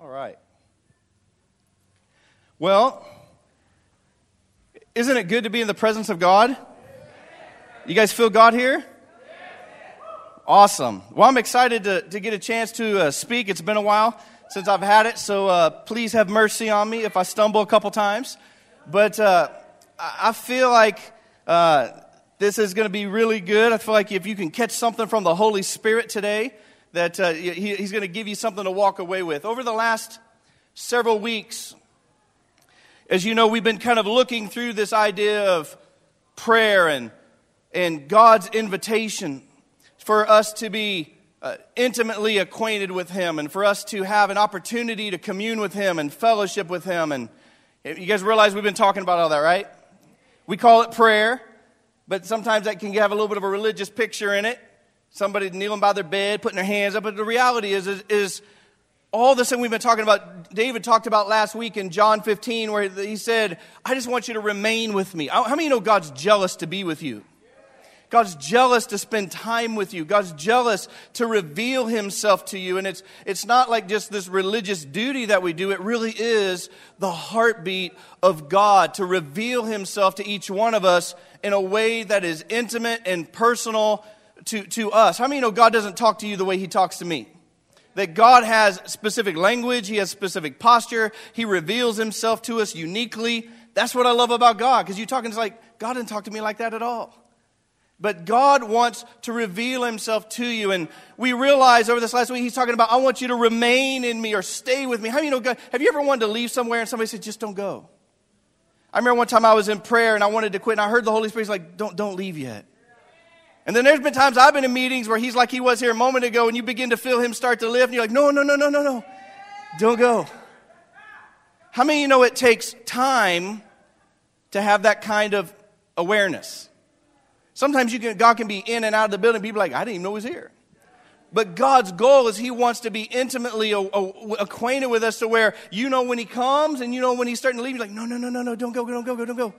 All right. Well, isn't it good to be in the presence of God? You guys feel God here? Awesome. Well, I'm excited to, to get a chance to uh, speak. It's been a while since I've had it, so uh, please have mercy on me if I stumble a couple times. But uh, I feel like uh, this is going to be really good. I feel like if you can catch something from the Holy Spirit today, that uh, he, he's going to give you something to walk away with. Over the last several weeks, as you know, we've been kind of looking through this idea of prayer and, and God's invitation for us to be uh, intimately acquainted with Him and for us to have an opportunity to commune with Him and fellowship with Him. And you guys realize we've been talking about all that, right? We call it prayer, but sometimes that can have a little bit of a religious picture in it somebody kneeling by their bed, putting their hands up. But the reality is, is, is all this thing we've been talking about, David talked about last week in John 15, where he said, I just want you to remain with me. How many know God's jealous to be with you? God's jealous to spend time with you. God's jealous to reveal himself to you. And it's, it's not like just this religious duty that we do. It really is the heartbeat of God to reveal himself to each one of us in a way that is intimate and personal to, to us. How many know God doesn't talk to you the way He talks to me? That God has specific language, He has specific posture, He reveals Himself to us uniquely. That's what I love about God, because you're talking, it's like, God didn't talk to me like that at all. But God wants to reveal Himself to you. And we realize over this last week, He's talking about, I want you to remain in me or stay with me. How many know God? Have you ever wanted to leave somewhere and somebody said, just don't go? I remember one time I was in prayer and I wanted to quit, and I heard the Holy Spirit like, don't, don't leave yet. And then there's been times I've been in meetings where he's like he was here a moment ago, and you begin to feel him start to lift, and you're like, no, no, no, no, no, no. Don't go. How many of you know it takes time to have that kind of awareness? Sometimes you can, God can be in and out of the building, people like, I didn't even know he was here. But God's goal is He wants to be intimately acquainted with us to where you know when He comes and you know when He's starting to leave. You're like, no, no, no, no, no, don't go, go, don't go, go, don't go.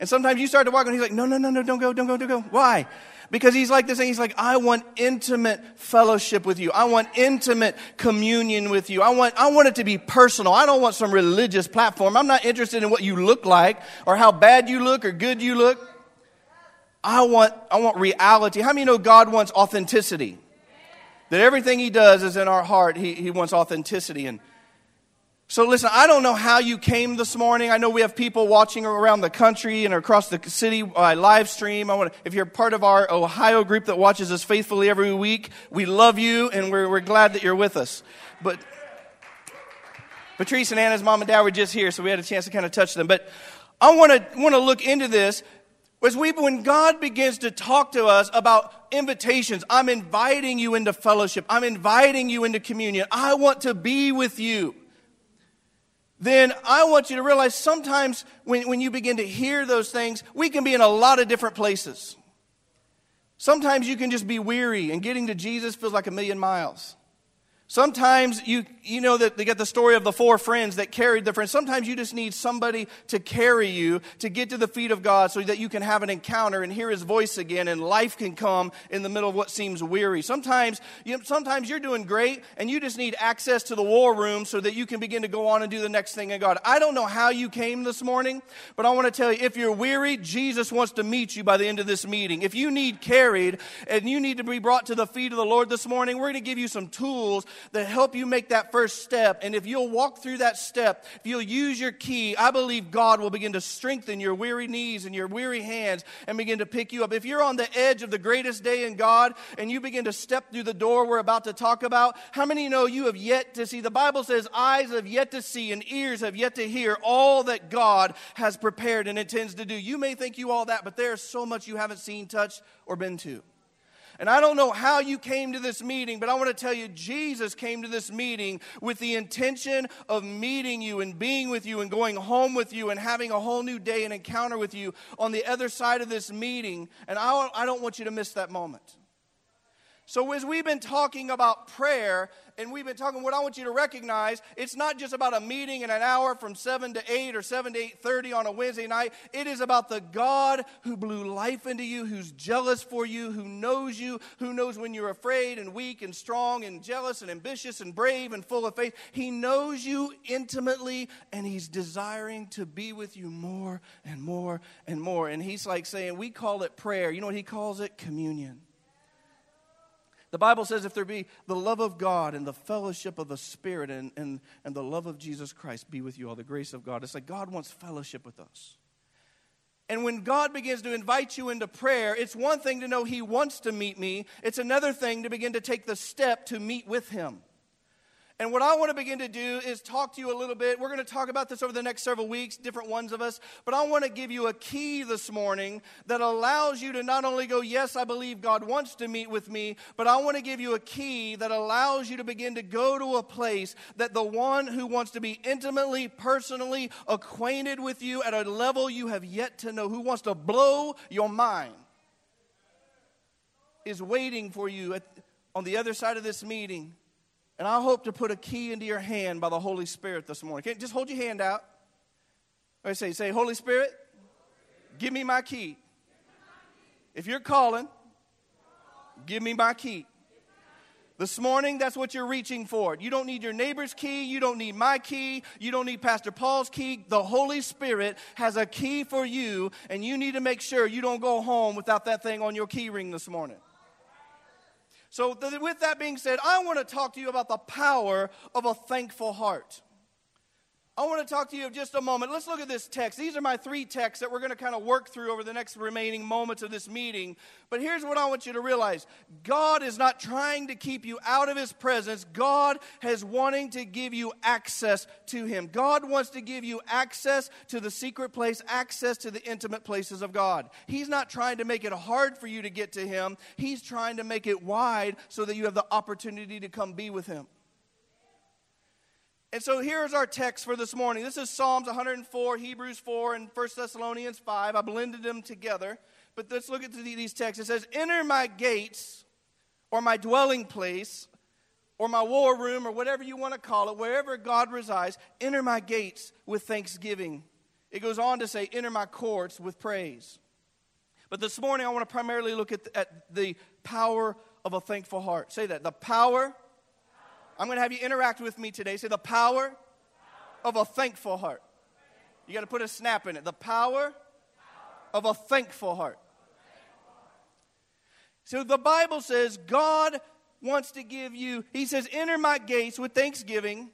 And sometimes you start to walk and he's like, no, no, no, no, don't go, don't go, don't go. Why? Because he's like this thing. He's like, I want intimate fellowship with you. I want intimate communion with you. I want, I want it to be personal. I don't want some religious platform. I'm not interested in what you look like or how bad you look or good you look. I want, I want reality. How many know God wants authenticity? That everything he does is in our heart. He, he wants authenticity. And so, listen, I don't know how you came this morning. I know we have people watching around the country and across the city by live stream. I want to, if you're part of our Ohio group that watches us faithfully every week, we love you and we're, we're glad that you're with us. But Patrice and Anna's mom and dad were just here, so we had a chance to kind of touch them. But I want to want to look into this as we, when God begins to talk to us about invitations, I'm inviting you into fellowship. I'm inviting you into communion. I want to be with you then I want you to realize sometimes when, when you begin to hear those things, we can be in a lot of different places. Sometimes you can just be weary, and getting to Jesus feels like a million miles. Sometimes you, you know that they get the story of the four friends that carried the friends. Sometimes you just need somebody to carry you to get to the feet of God so that you can have an encounter and hear his voice again and life can come in the middle of what seems weary. Sometimes, you, sometimes you're doing great and you just need access to the war room so that you can begin to go on and do the next thing in God. I don't know how you came this morning, but I want to tell you if you're weary, Jesus wants to meet you by the end of this meeting. If you need carried and you need to be brought to the feet of the Lord this morning, we're going to give you some tools that help you make that first step. And if you'll walk through that step, if you'll use your key, I believe God will begin to strengthen your weary knees and your weary hands and begin to pick you up. If you're on the edge of the greatest day in God and you begin to step through the door we're about to talk about, how many know you have yet to see? The Bible says eyes have yet to see and ears have yet to hear all that God has prepared and intends to do. You may think you all that, but there's so much you haven't seen, touched, or been to. And I don't know how you came to this meeting, but I want to tell you, Jesus came to this meeting with the intention of meeting you and being with you and going home with you and having a whole new day and encounter with you on the other side of this meeting. And I, I don't want you to miss that moment. So, as we've been talking about prayer, and we've been talking, what I want you to recognize, it's not just about a meeting in an hour from 7 to 8 or 7 to 8.30 on a Wednesday night. It is about the God who blew life into you, who's jealous for you, who knows you, who knows when you're afraid and weak and strong and jealous and ambitious and brave and full of faith. He knows you intimately, and he's desiring to be with you more and more and more. And he's like saying, we call it prayer. You know what he calls it? Communion. The Bible says if there be the love of God and the fellowship of the Spirit and, and, and the love of Jesus Christ be with you all, the grace of God. It's like God wants fellowship with us. And when God begins to invite you into prayer, it's one thing to know He wants to meet me, it's another thing to begin to take the step to meet with Him. And what I want to begin to do is talk to you a little bit. We're going to talk about this over the next several weeks, different ones of us. But I want to give you a key this morning that allows you to not only go, Yes, I believe God wants to meet with me, but I want to give you a key that allows you to begin to go to a place that the one who wants to be intimately, personally acquainted with you at a level you have yet to know, who wants to blow your mind, is waiting for you at, on the other side of this meeting and I hope to put a key into your hand by the Holy Spirit this morning. Okay, just hold your hand out. I say, say, Holy Spirit, give me my key. If you're calling, give me my key. This morning, that's what you're reaching for. You don't need your neighbor's key. You don't need my key. You don't need Pastor Paul's key. The Holy Spirit has a key for you, and you need to make sure you don't go home without that thing on your key ring this morning. So, th- with that being said, I want to talk to you about the power of a thankful heart. I want to talk to you just a moment. Let's look at this text. These are my three texts that we're going to kind of work through over the next remaining moments of this meeting. But here's what I want you to realize God is not trying to keep you out of His presence, God has wanting to give you access to Him. God wants to give you access to the secret place, access to the intimate places of God. He's not trying to make it hard for you to get to Him, He's trying to make it wide so that you have the opportunity to come be with Him. And so here's our text for this morning. This is Psalms 104, Hebrews 4, and 1 Thessalonians 5. I blended them together. But let's look at these texts. It says, Enter my gates, or my dwelling place, or my war room, or whatever you want to call it, wherever God resides, enter my gates with thanksgiving. It goes on to say, Enter my courts with praise. But this morning, I want to primarily look at at the power of a thankful heart. Say that. The power I'm going to have you interact with me today. Say the power of a thankful heart. You got to put a snap in it. The power of a thankful heart. So the Bible says God wants to give you, He says, enter my gates with thanksgiving,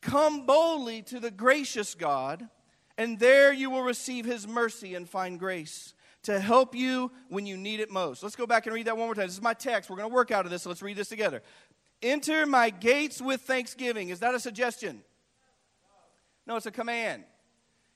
come boldly to the gracious God, and there you will receive His mercy and find grace to help you when you need it most. Let's go back and read that one more time. This is my text. We're going to work out of this, so let's read this together. Enter my gates with thanksgiving. Is that a suggestion? No, it's a command.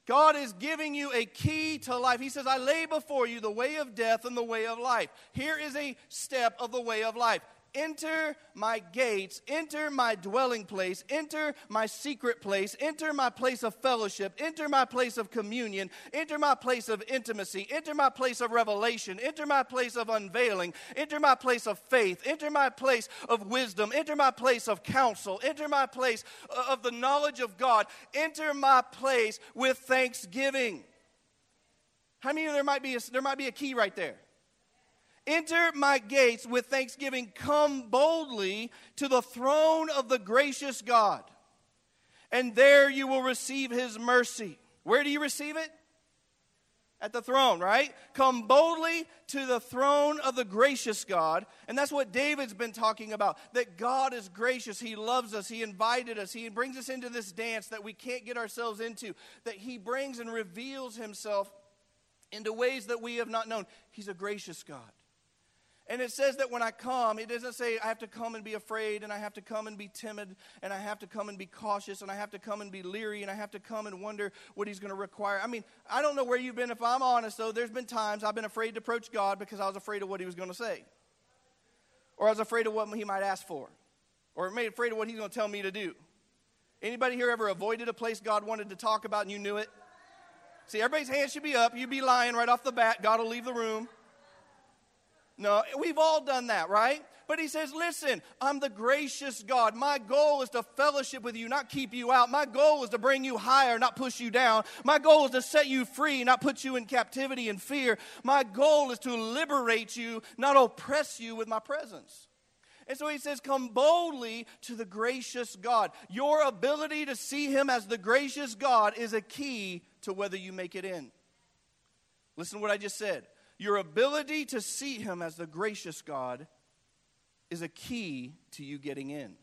God is giving you a key to life. He says, I lay before you the way of death and the way of life. Here is a step of the way of life. Enter my gates, enter my dwelling place, enter my secret place, enter my place of fellowship, enter my place of communion, enter my place of intimacy, enter my place of revelation, enter my place of unveiling, enter my place of faith, enter my place of wisdom, enter my place of counsel, enter my place of the knowledge of God, enter my place with thanksgiving. How many of there might be a, there might be a key right there? Enter my gates with thanksgiving. Come boldly to the throne of the gracious God, and there you will receive his mercy. Where do you receive it? At the throne, right? Come boldly to the throne of the gracious God. And that's what David's been talking about that God is gracious. He loves us. He invited us. He brings us into this dance that we can't get ourselves into, that He brings and reveals Himself into ways that we have not known. He's a gracious God. And it says that when I come, it doesn't say I have to come and be afraid, and I have to come and be timid, and I have to come and be cautious, and I have to come and be leery, and I have to come and wonder what He's going to require. I mean, I don't know where you've been. If I'm honest, though, there's been times I've been afraid to approach God because I was afraid of what He was going to say, or I was afraid of what He might ask for, or afraid of what He's going to tell me to do. Anybody here ever avoided a place God wanted to talk about and you knew it? See, everybody's hands should be up. You'd be lying right off the bat. God will leave the room. No, we've all done that, right? But he says, Listen, I'm the gracious God. My goal is to fellowship with you, not keep you out. My goal is to bring you higher, not push you down. My goal is to set you free, not put you in captivity and fear. My goal is to liberate you, not oppress you with my presence. And so he says, Come boldly to the gracious God. Your ability to see him as the gracious God is a key to whether you make it in. Listen to what I just said. Your ability to see him as the gracious God is a key to you getting in.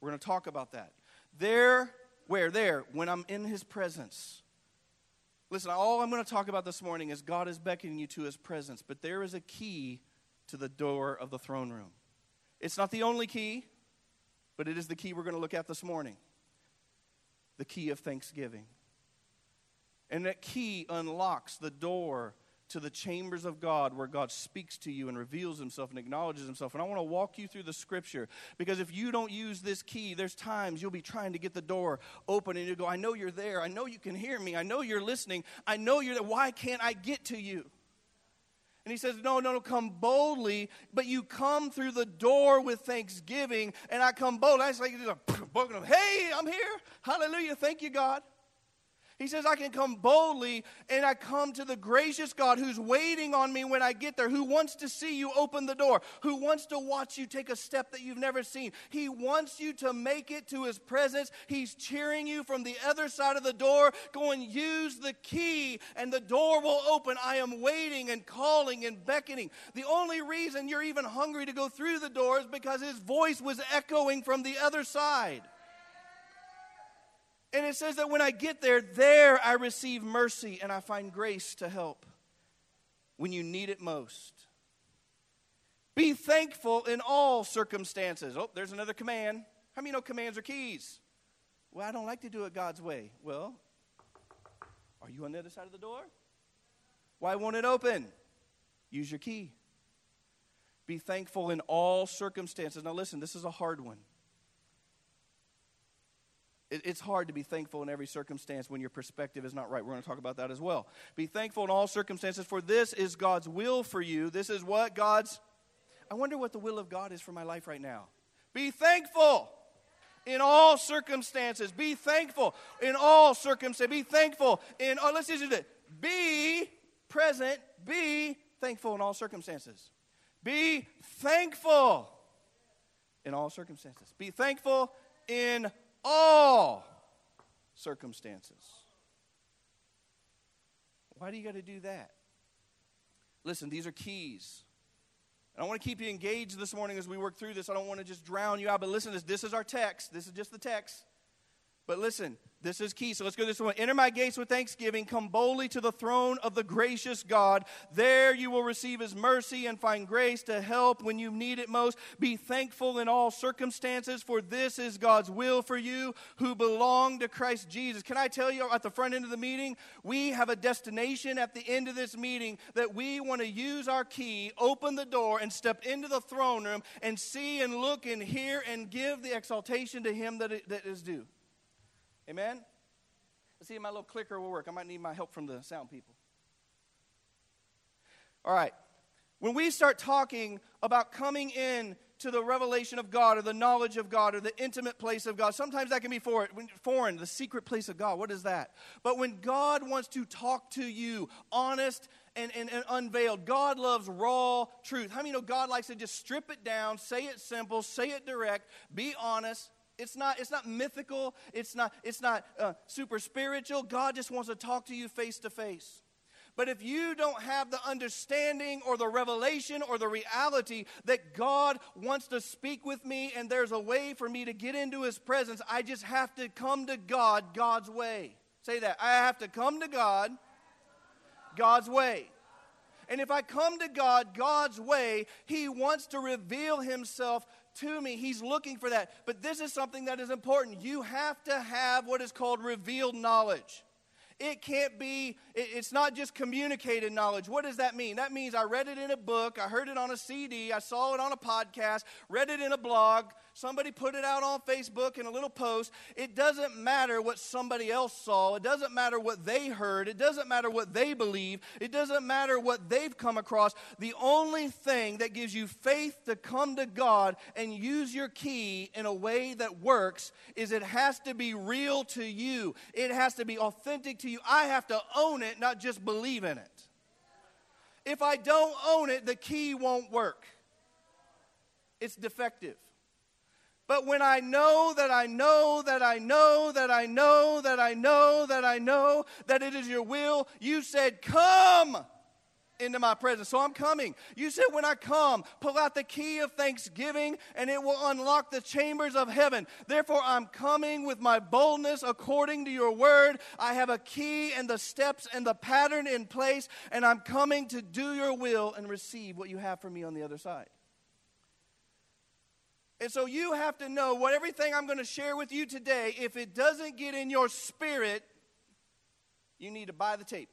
We're going to talk about that. There, where? There, when I'm in his presence. Listen, all I'm going to talk about this morning is God is beckoning you to his presence, but there is a key to the door of the throne room. It's not the only key, but it is the key we're going to look at this morning the key of thanksgiving. And that key unlocks the door to the chambers of God where God speaks to you and reveals himself and acknowledges himself. And I want to walk you through the scripture because if you don't use this key, there's times you'll be trying to get the door open and you go, I know you're there. I know you can hear me. I know you're listening. I know you're there. Why can't I get to you? And he says, No, no, no, come boldly, but you come through the door with thanksgiving. And I come boldly. I say, like, Hey, I'm here. Hallelujah. Thank you, God. He says, I can come boldly and I come to the gracious God who's waiting on me when I get there, who wants to see you open the door, who wants to watch you take a step that you've never seen. He wants you to make it to his presence. He's cheering you from the other side of the door, going, use the key and the door will open. I am waiting and calling and beckoning. The only reason you're even hungry to go through the door is because his voice was echoing from the other side. And it says that when I get there, there I receive mercy and I find grace to help when you need it most. Be thankful in all circumstances. Oh, there's another command. How many know commands are keys? Well, I don't like to do it God's way. Well, are you on the other side of the door? Why won't it open? Use your key. Be thankful in all circumstances. Now, listen, this is a hard one it's hard to be thankful in every circumstance when your perspective is not right. We're going to talk about that as well. Be thankful in all circumstances, for this is God's will for you. This is what God's. I wonder what the will of God is for my life right now. Be thankful in all circumstances. Be thankful in all circumstances. Be thankful in. Oh, let's just do it. Be present. Be thankful in all circumstances. Be thankful in all circumstances. Be thankful in all circumstances. Why do you got to do that? Listen, these are keys. I want to keep you engaged this morning as we work through this. I don't want to just drown you out, but listen, this, this is our text. This is just the text. But listen, this is key. So let's go this one. Enter my gates with thanksgiving. Come boldly to the throne of the gracious God. There you will receive his mercy and find grace to help when you need it most. Be thankful in all circumstances, for this is God's will for you who belong to Christ Jesus. Can I tell you at the front end of the meeting, we have a destination at the end of this meeting that we want to use our key, open the door, and step into the throne room and see and look and hear and give the exaltation to him that, that is due. Amen? Let's see if my little clicker will work. I might need my help from the sound people. All right. When we start talking about coming in to the revelation of God or the knowledge of God or the intimate place of God, sometimes that can be foreign, the secret place of God. What is that? But when God wants to talk to you, honest and, and, and unveiled, God loves raw truth. How many know God likes to just strip it down, say it simple, say it direct, be honest, it's not, it's not mythical. It's not, it's not uh, super spiritual. God just wants to talk to you face to face. But if you don't have the understanding or the revelation or the reality that God wants to speak with me and there's a way for me to get into His presence, I just have to come to God God's way. Say that. I have to come to God God's way. And if I come to God God's way, He wants to reveal Himself to me. He's looking for that. But this is something that is important. You have to have what is called revealed knowledge. It can't be, it's not just communicated knowledge. What does that mean? That means I read it in a book, I heard it on a CD, I saw it on a podcast, read it in a blog, somebody put it out on Facebook in a little post. It doesn't matter what somebody else saw, it doesn't matter what they heard, it doesn't matter what they believe, it doesn't matter what they've come across. The only thing that gives you faith to come to God and use your key in a way that works is it has to be real to you. It has to be authentic to you. I have to own it, not just believe in it. If I don't own it, the key won't work. It's defective. But when I know that I know that I know that I know that I know that I know that it is your will, you said, Come into my presence. So I'm coming. You said, when I come, pull out the key of thanksgiving and it will unlock the chambers of heaven. Therefore, I'm coming with my boldness according to your word. I have a key and the steps and the pattern in place, and I'm coming to do your will and receive what you have for me on the other side. And so you have to know what everything I'm going to share with you today, if it doesn't get in your spirit, you need to buy the tape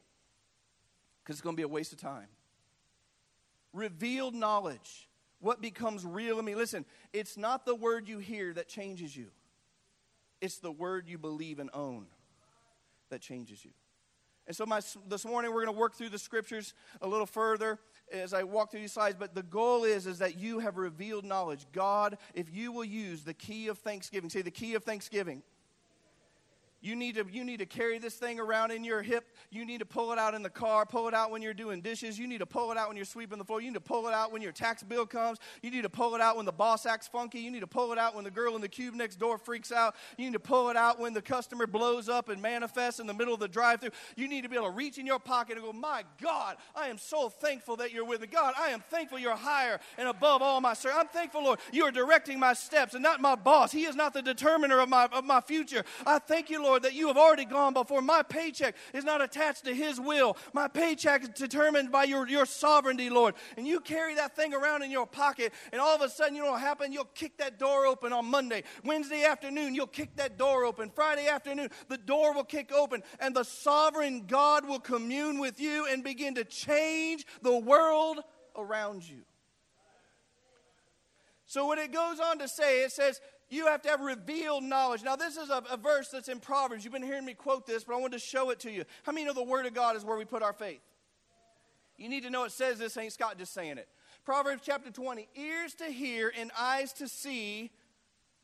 because it's going to be a waste of time. Revealed knowledge. What becomes real in me? Listen, it's not the word you hear that changes you, it's the word you believe and own that changes you. And so, my, this morning, we're going to work through the scriptures a little further as I walk through these slides. But the goal is, is that you have revealed knowledge. God, if you will use the key of thanksgiving, say the key of thanksgiving you need, to, you need to carry this thing around in your hip. You need to pull it out in the car, pull it out when you're doing dishes. You need to pull it out when you're sweeping the floor. You need to pull it out when your tax bill comes. You need to pull it out when the boss acts funky. You need to pull it out when the girl in the cube next door freaks out. You need to pull it out when the customer blows up and manifests in the middle of the drive through. You need to be able to reach in your pocket and go, My God, I am so thankful that you're with me. God, I am thankful you're higher and above all my sir. I'm thankful, Lord, you are directing my steps and not my boss. He is not the determiner of my, of my future. I thank you, Lord, that you have already gone before. My paycheck is not attached to His will. My paycheck is determined by your, your sovereignty, Lord. And you carry that thing around in your pocket, and all of a sudden, you know what happen? You'll kick that door open on Monday. Wednesday afternoon, you'll kick that door open. Friday afternoon, the door will kick open, and the sovereign God will commune with you and begin to change the world around you. So when it goes on to say, it says, you have to have revealed knowledge. Now, this is a, a, verse that's in Proverbs. You've been hearing me quote this, but I wanted to show it to you. How many know the Word of God is where we put our faith? You need to know it says this, ain't Scott just saying it. Proverbs chapter 20 ears to hear and eyes to see,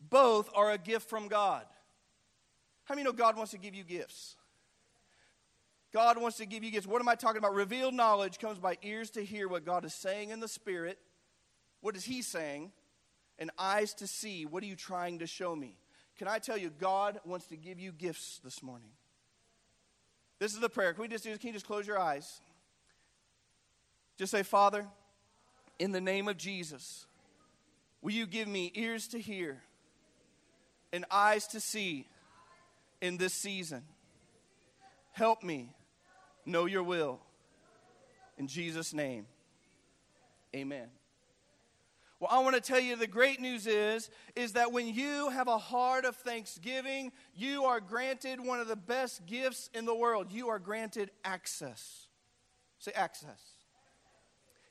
both are a gift from God. How many know God wants to give you gifts? God wants to give you gifts. What am I talking about? Revealed knowledge comes by ears to hear what God is saying in the Spirit. What is He saying? And eyes to see. What are you trying to show me? Can I tell you, God wants to give you gifts this morning? This is the prayer. Can we just do Can you just close your eyes? Just say, Father, in the name of Jesus, will you give me ears to hear and eyes to see in this season? Help me know your will. In Jesus' name, amen. I want to tell you the great news is is that when you have a heart of thanksgiving, you are granted one of the best gifts in the world. You are granted access. Say access.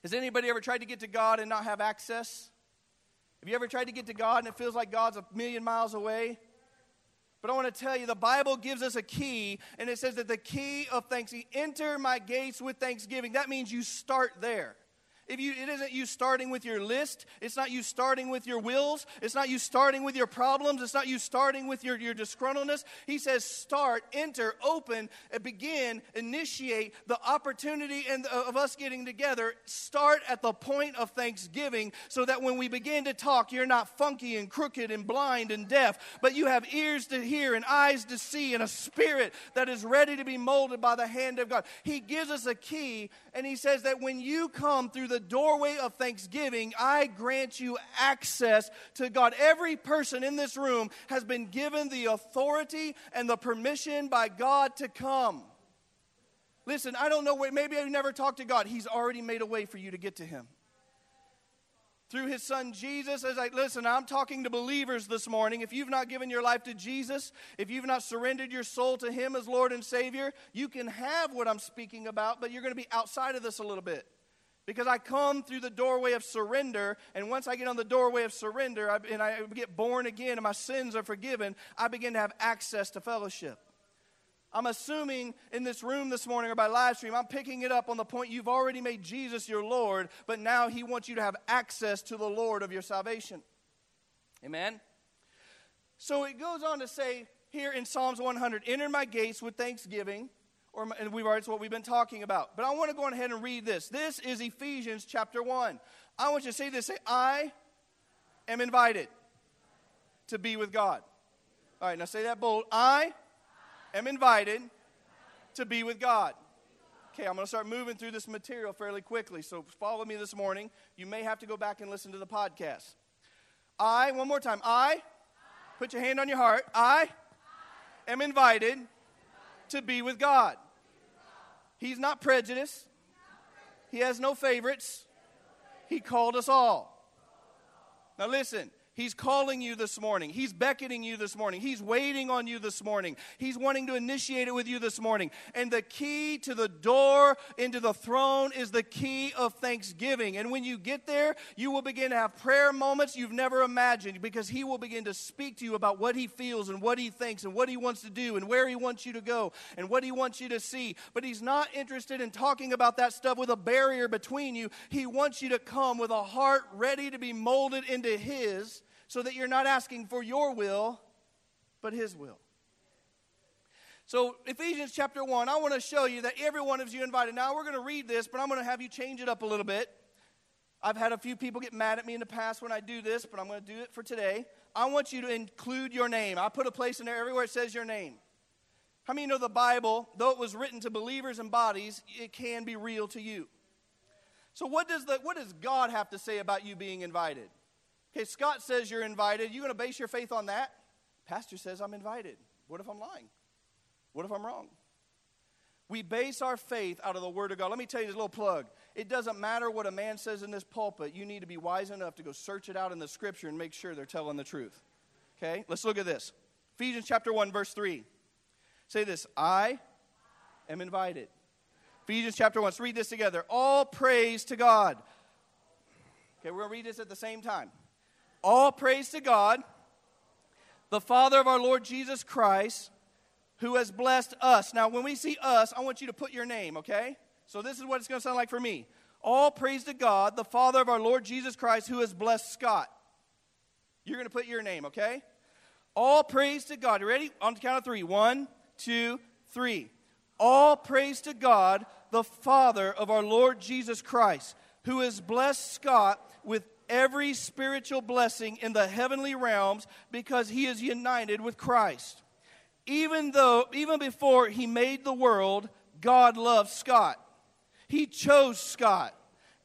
Has anybody ever tried to get to God and not have access? Have you ever tried to get to God and it feels like God's a million miles away? But I want to tell you, the Bible gives us a key, and it says that the key of thanksgiving, enter my gates with thanksgiving. That means you start there. If you, it isn't you starting with your list. It's not you starting with your wills. It's not you starting with your problems. It's not you starting with your, your disgruntledness. He says, start, enter, open, uh, begin, initiate the opportunity and uh, of us getting together. Start at the point of thanksgiving so that when we begin to talk, you're not funky and crooked and blind and deaf, but you have ears to hear and eyes to see and a spirit that is ready to be molded by the hand of God. He gives us a key, and he says that when you come through the doorway of thanksgiving, I grant you access to God. Every person in this room has been given the authority and the permission by God to come. Listen, I don't know, maybe I've never talked to God. He's already made a way for you to get to Him. through his son Jesus. As I listen, I'm talking to believers this morning. If you've not given your life to Jesus, if you've not surrendered your soul to him as Lord and Savior, you can have what I'm speaking about, but you're going to be outside of this a little bit. Because I come through the doorway of surrender, and once I get on the doorway of surrender I, and I get born again and my sins are forgiven, I begin to have access to fellowship. I'm assuming in this room this morning or by live stream, I'm picking it up on the point you've already made Jesus your Lord, but now He wants you to have access to the Lord of your salvation. Amen? So it goes on to say here in Psalms 100 Enter my gates with thanksgiving. Or, and we've already, it's what we've been talking about. But I want to go ahead and read this. This is Ephesians chapter 1. I want you to say this say, I am invited to be with God. All right, now say that bold. I am invited to be with God. Okay, I'm going to start moving through this material fairly quickly. So follow me this morning. You may have to go back and listen to the podcast. I, one more time, I, put your hand on your heart, I am invited to be with God. He's not prejudiced, He has no favorites. He called us all. Now listen, He's calling you this morning. He's beckoning you this morning. He's waiting on you this morning. He's wanting to initiate it with you this morning. And the key to the door into the throne is the key of thanksgiving. And when you get there, you will begin to have prayer moments you've never imagined because He will begin to speak to you about what He feels and what He thinks and what He wants to do and where He wants you to go and what He wants you to see. But He's not interested in talking about that stuff with a barrier between you. He wants you to come with a heart ready to be molded into His so that you're not asking for your will, but His will. So, Ephesians chapter 1, I want to show you that every one of you invited. Now, we're going to read this, but I'm going to have you change it up a little bit. I've had a few people get mad at me in the past when I do this, but I'm going to do it for today. I want you to include your name. I put a place in there everywhere it says your name. How many know the Bible, though it was written to believers and bodies, it can be real to you? So, what does, the, what does God have to say about you being invited? Okay, Scott says you're invited. You going to base your faith on that? Pastor says I'm invited. What if I'm lying? What if I'm wrong? We base our faith out of the Word of God. Let me tell you this little plug. It doesn't matter what a man says in this pulpit, you need to be wise enough to go search it out in the Scripture and make sure they're telling the truth. Okay, let's look at this. Ephesians chapter 1, verse 3. Say this I am invited. Ephesians chapter 1. Let's read this together. All praise to God. Okay, we're going to read this at the same time. All praise to God, the Father of our Lord Jesus Christ, who has blessed us. Now, when we see us, I want you to put your name, okay? So, this is what it's going to sound like for me. All praise to God, the Father of our Lord Jesus Christ, who has blessed Scott. You're going to put your name, okay? All praise to God. You ready? On the count of three. One, two, three. All praise to God, the Father of our Lord Jesus Christ, who has blessed Scott with every spiritual blessing in the heavenly realms because he is united with Christ. Even though, even before he made the world, God loved Scott. He chose Scott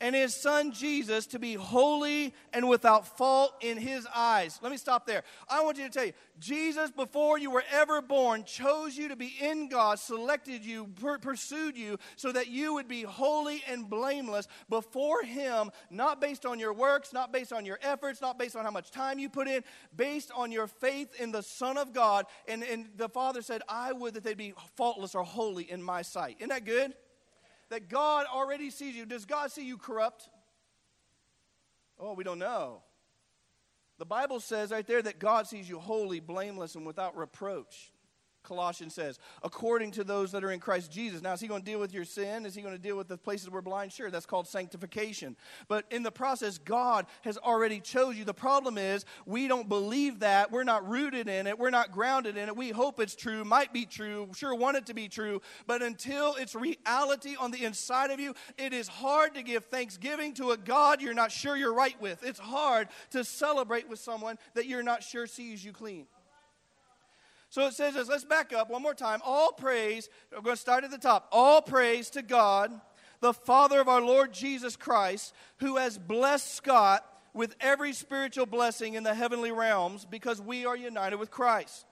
and his son Jesus to be holy and without fault in his eyes. Let me stop there. I want you to tell you Jesus, before you were ever born, chose you to be in God, selected you, per- pursued you, so that you would be holy and blameless before him, not based on your works, not based on your efforts, not based on how much time you put in, based on your faith in the Son of God. And, and the Father said, I would that they be faultless or holy in my sight. Isn't that good? That God already sees you. Does God see you corrupt? Oh, we don't know. The Bible says right there that God sees you holy, blameless, and without reproach. Colossians says, according to those that are in Christ Jesus. Now, is he going to deal with your sin? Is he going to deal with the places we're blind? Sure, that's called sanctification. But in the process, God has already chose you. The problem is we don't believe that. We're not rooted in it. We're not grounded in it. We hope it's true, might be true, sure want it to be true. But until it's reality on the inside of you, it is hard to give thanksgiving to a God you're not sure you're right with. It's hard to celebrate with someone that you're not sure sees you clean. So it says this. Let's back up one more time. All praise, we're going to start at the top. All praise to God, the Father of our Lord Jesus Christ, who has blessed Scott with every spiritual blessing in the heavenly realms because we are united with Christ.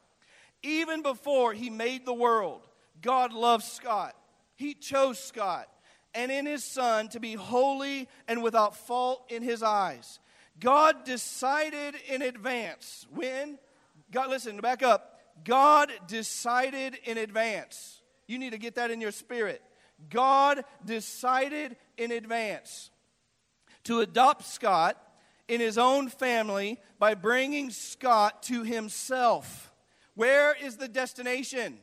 Even before he made the world, God loved Scott. He chose Scott and in his son to be holy and without fault in his eyes. God decided in advance. When? God, listen, back up. God decided in advance. You need to get that in your spirit. God decided in advance to adopt Scott in his own family by bringing Scott to himself. Where is the destination?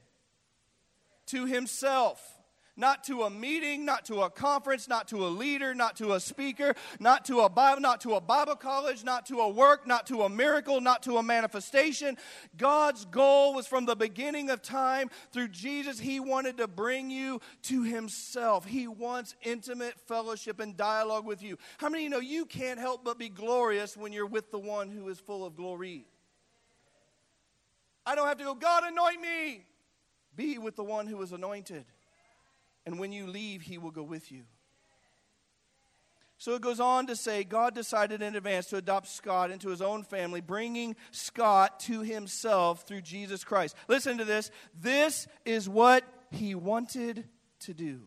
To himself not to a meeting, not to a conference, not to a leader, not to a speaker, not to a Bible, not to a Bible college, not to a work, not to a miracle, not to a manifestation. God's goal was from the beginning of time through Jesus, He wanted to bring you to Himself. He wants intimate fellowship and dialogue with you. How many you know you can't help but be glorious when you're with the one who is full of glory? I don't have to go, God, anoint me. Be with the one who is anointed and when you leave, he will go with you. So it goes on to say God decided in advance to adopt Scott into his own family, bringing Scott to himself through Jesus Christ. Listen to this. This is what he wanted to do.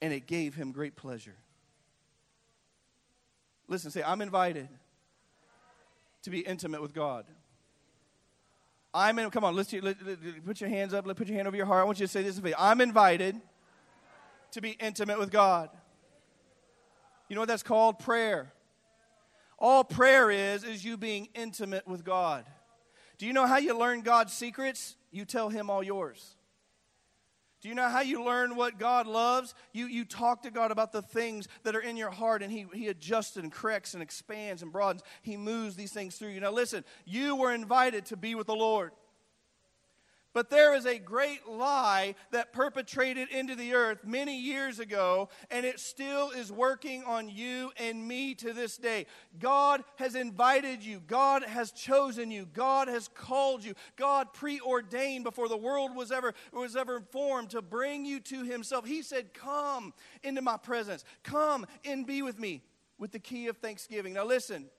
And it gave him great pleasure. Listen, say, I'm invited to be intimate with God. I'm in, come on, let's let, let, put your hands up. Let, put your hand over your heart. I want you to say this with me. I'm invited to be intimate with God. You know what that's called? Prayer. All prayer is, is you being intimate with God. Do you know how you learn God's secrets? You tell Him all yours. Do you know how you learn what God loves? You, you talk to God about the things that are in your heart, and he, he adjusts and corrects and expands and broadens. He moves these things through you. Now, listen, you were invited to be with the Lord. But there is a great lie that perpetrated into the earth many years ago, and it still is working on you and me to this day. God has invited you, God has chosen you, God has called you, God preordained before the world was ever, was ever formed to bring you to Himself. He said, Come into my presence, come and be with me with the key of thanksgiving. Now, listen.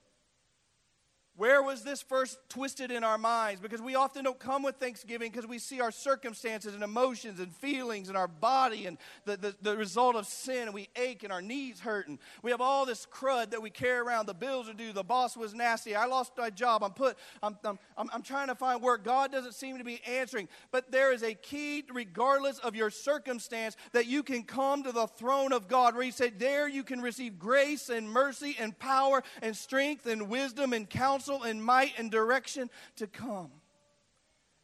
Where was this first twisted in our minds? Because we often don't come with thanksgiving because we see our circumstances and emotions and feelings and our body and the, the, the, result of sin, and we ache and our knees hurt. And we have all this crud that we carry around. The bills are due. The boss was nasty. I lost my job. I'm put. I'm, I'm, I'm, I'm trying to find work. God doesn't seem to be answering. But there is a key, regardless of your circumstance, that you can come to the throne of God, where He said, "There you can receive grace and mercy and power and strength and wisdom and counsel." Counsel and might and direction to come.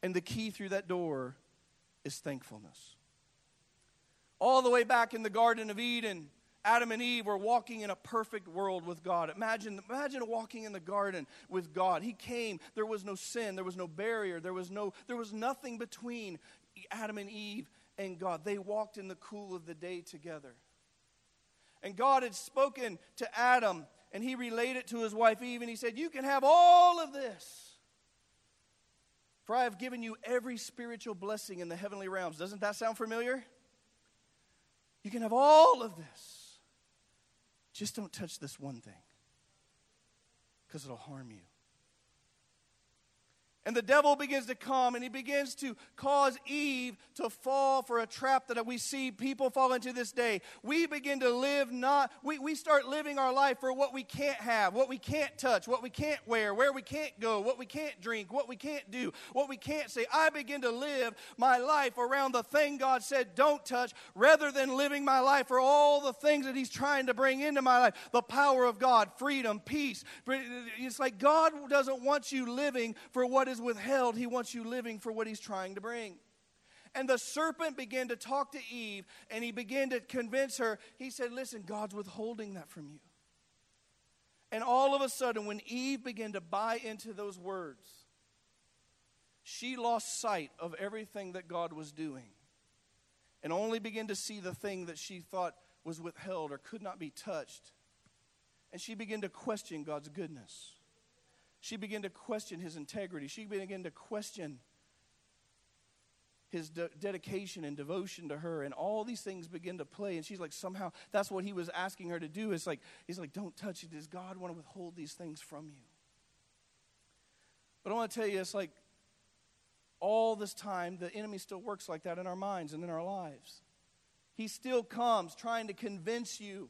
And the key through that door is thankfulness. All the way back in the Garden of Eden, Adam and Eve were walking in a perfect world with God. Imagine, imagine walking in the garden with God. He came, there was no sin, there was no barrier, there was, no, there was nothing between Adam and Eve and God. They walked in the cool of the day together. And God had spoken to Adam and he relayed it to his wife Eve, and he said, You can have all of this. For I have given you every spiritual blessing in the heavenly realms. Doesn't that sound familiar? You can have all of this. Just don't touch this one thing because it'll harm you. And the devil begins to come and he begins to cause Eve to fall for a trap that we see people fall into this day. We begin to live not, we, we start living our life for what we can't have, what we can't touch, what we can't wear, where we can't go, what we can't drink, what we can't do, what we can't say. I begin to live my life around the thing God said don't touch rather than living my life for all the things that He's trying to bring into my life the power of God, freedom, peace. It's like God doesn't want you living for what is withheld, he wants you living for what he's trying to bring. And the serpent began to talk to Eve and he began to convince her. He said, Listen, God's withholding that from you. And all of a sudden, when Eve began to buy into those words, she lost sight of everything that God was doing and only began to see the thing that she thought was withheld or could not be touched. And she began to question God's goodness. She began to question his integrity. She began to question his de- dedication and devotion to her and all these things begin to play and she's like somehow that's what he was asking her to do. It's like he's like don't touch it. Does god want to withhold these things from you? But i want to tell you it's like all this time the enemy still works like that in our minds and in our lives. He still comes trying to convince you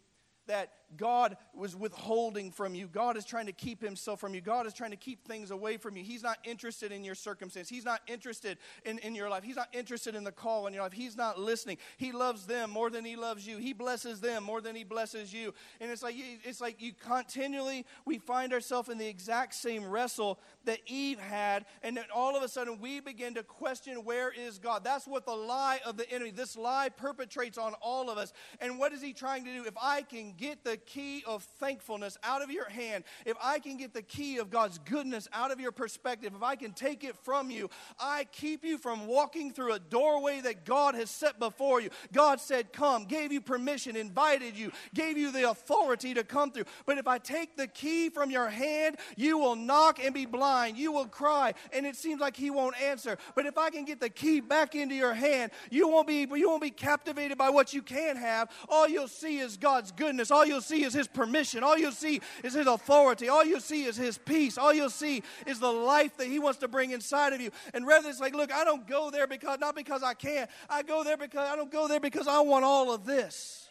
that God was withholding from you. God is trying to keep himself from you. God is trying to keep things away from you. He's not interested in your circumstance. He's not interested in, in your life. He's not interested in the call in your life. He's not listening. He loves them more than he loves you. He blesses them more than he blesses you. And it's like it's like you continually we find ourselves in the exact same wrestle that Eve had, and then all of a sudden we begin to question where is God? That's what the lie of the enemy, this lie perpetrates on all of us. And what is he trying to do? If I can get the key of thankfulness out of your hand, if I can get the key of God's goodness out of your perspective, if I can take it from you, I keep you from walking through a doorway that God has set before you. God said, Come, gave you permission, invited you, gave you the authority to come through. But if I take the key from your hand, you will knock and be blind. You will cry, and it seems like He won't answer. But if I can get the key back into your hand, you won't be, you won't be captivated by what you can't have. All you'll see is God's goodness. All you'll see is His permission. All you'll see is His authority. All you'll see is His peace. All you'll see is the life that He wants to bring inside of you. And rather, it's like, look, I don't go there because, not because I can. I go there because, I don't go there because I want all of this.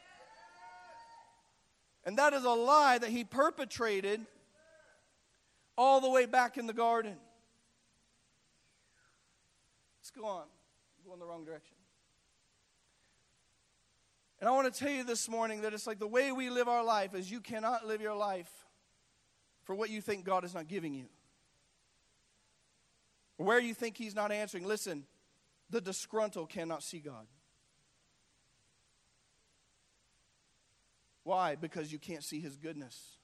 And that is a lie that He perpetrated all the way back in the garden. Let's go on. Go in the wrong direction. And I want to tell you this morning that it's like the way we live our life is you cannot live your life for what you think God is not giving you. Where you think He's not answering. Listen, the disgruntled cannot see God. Why? Because you can't see His goodness.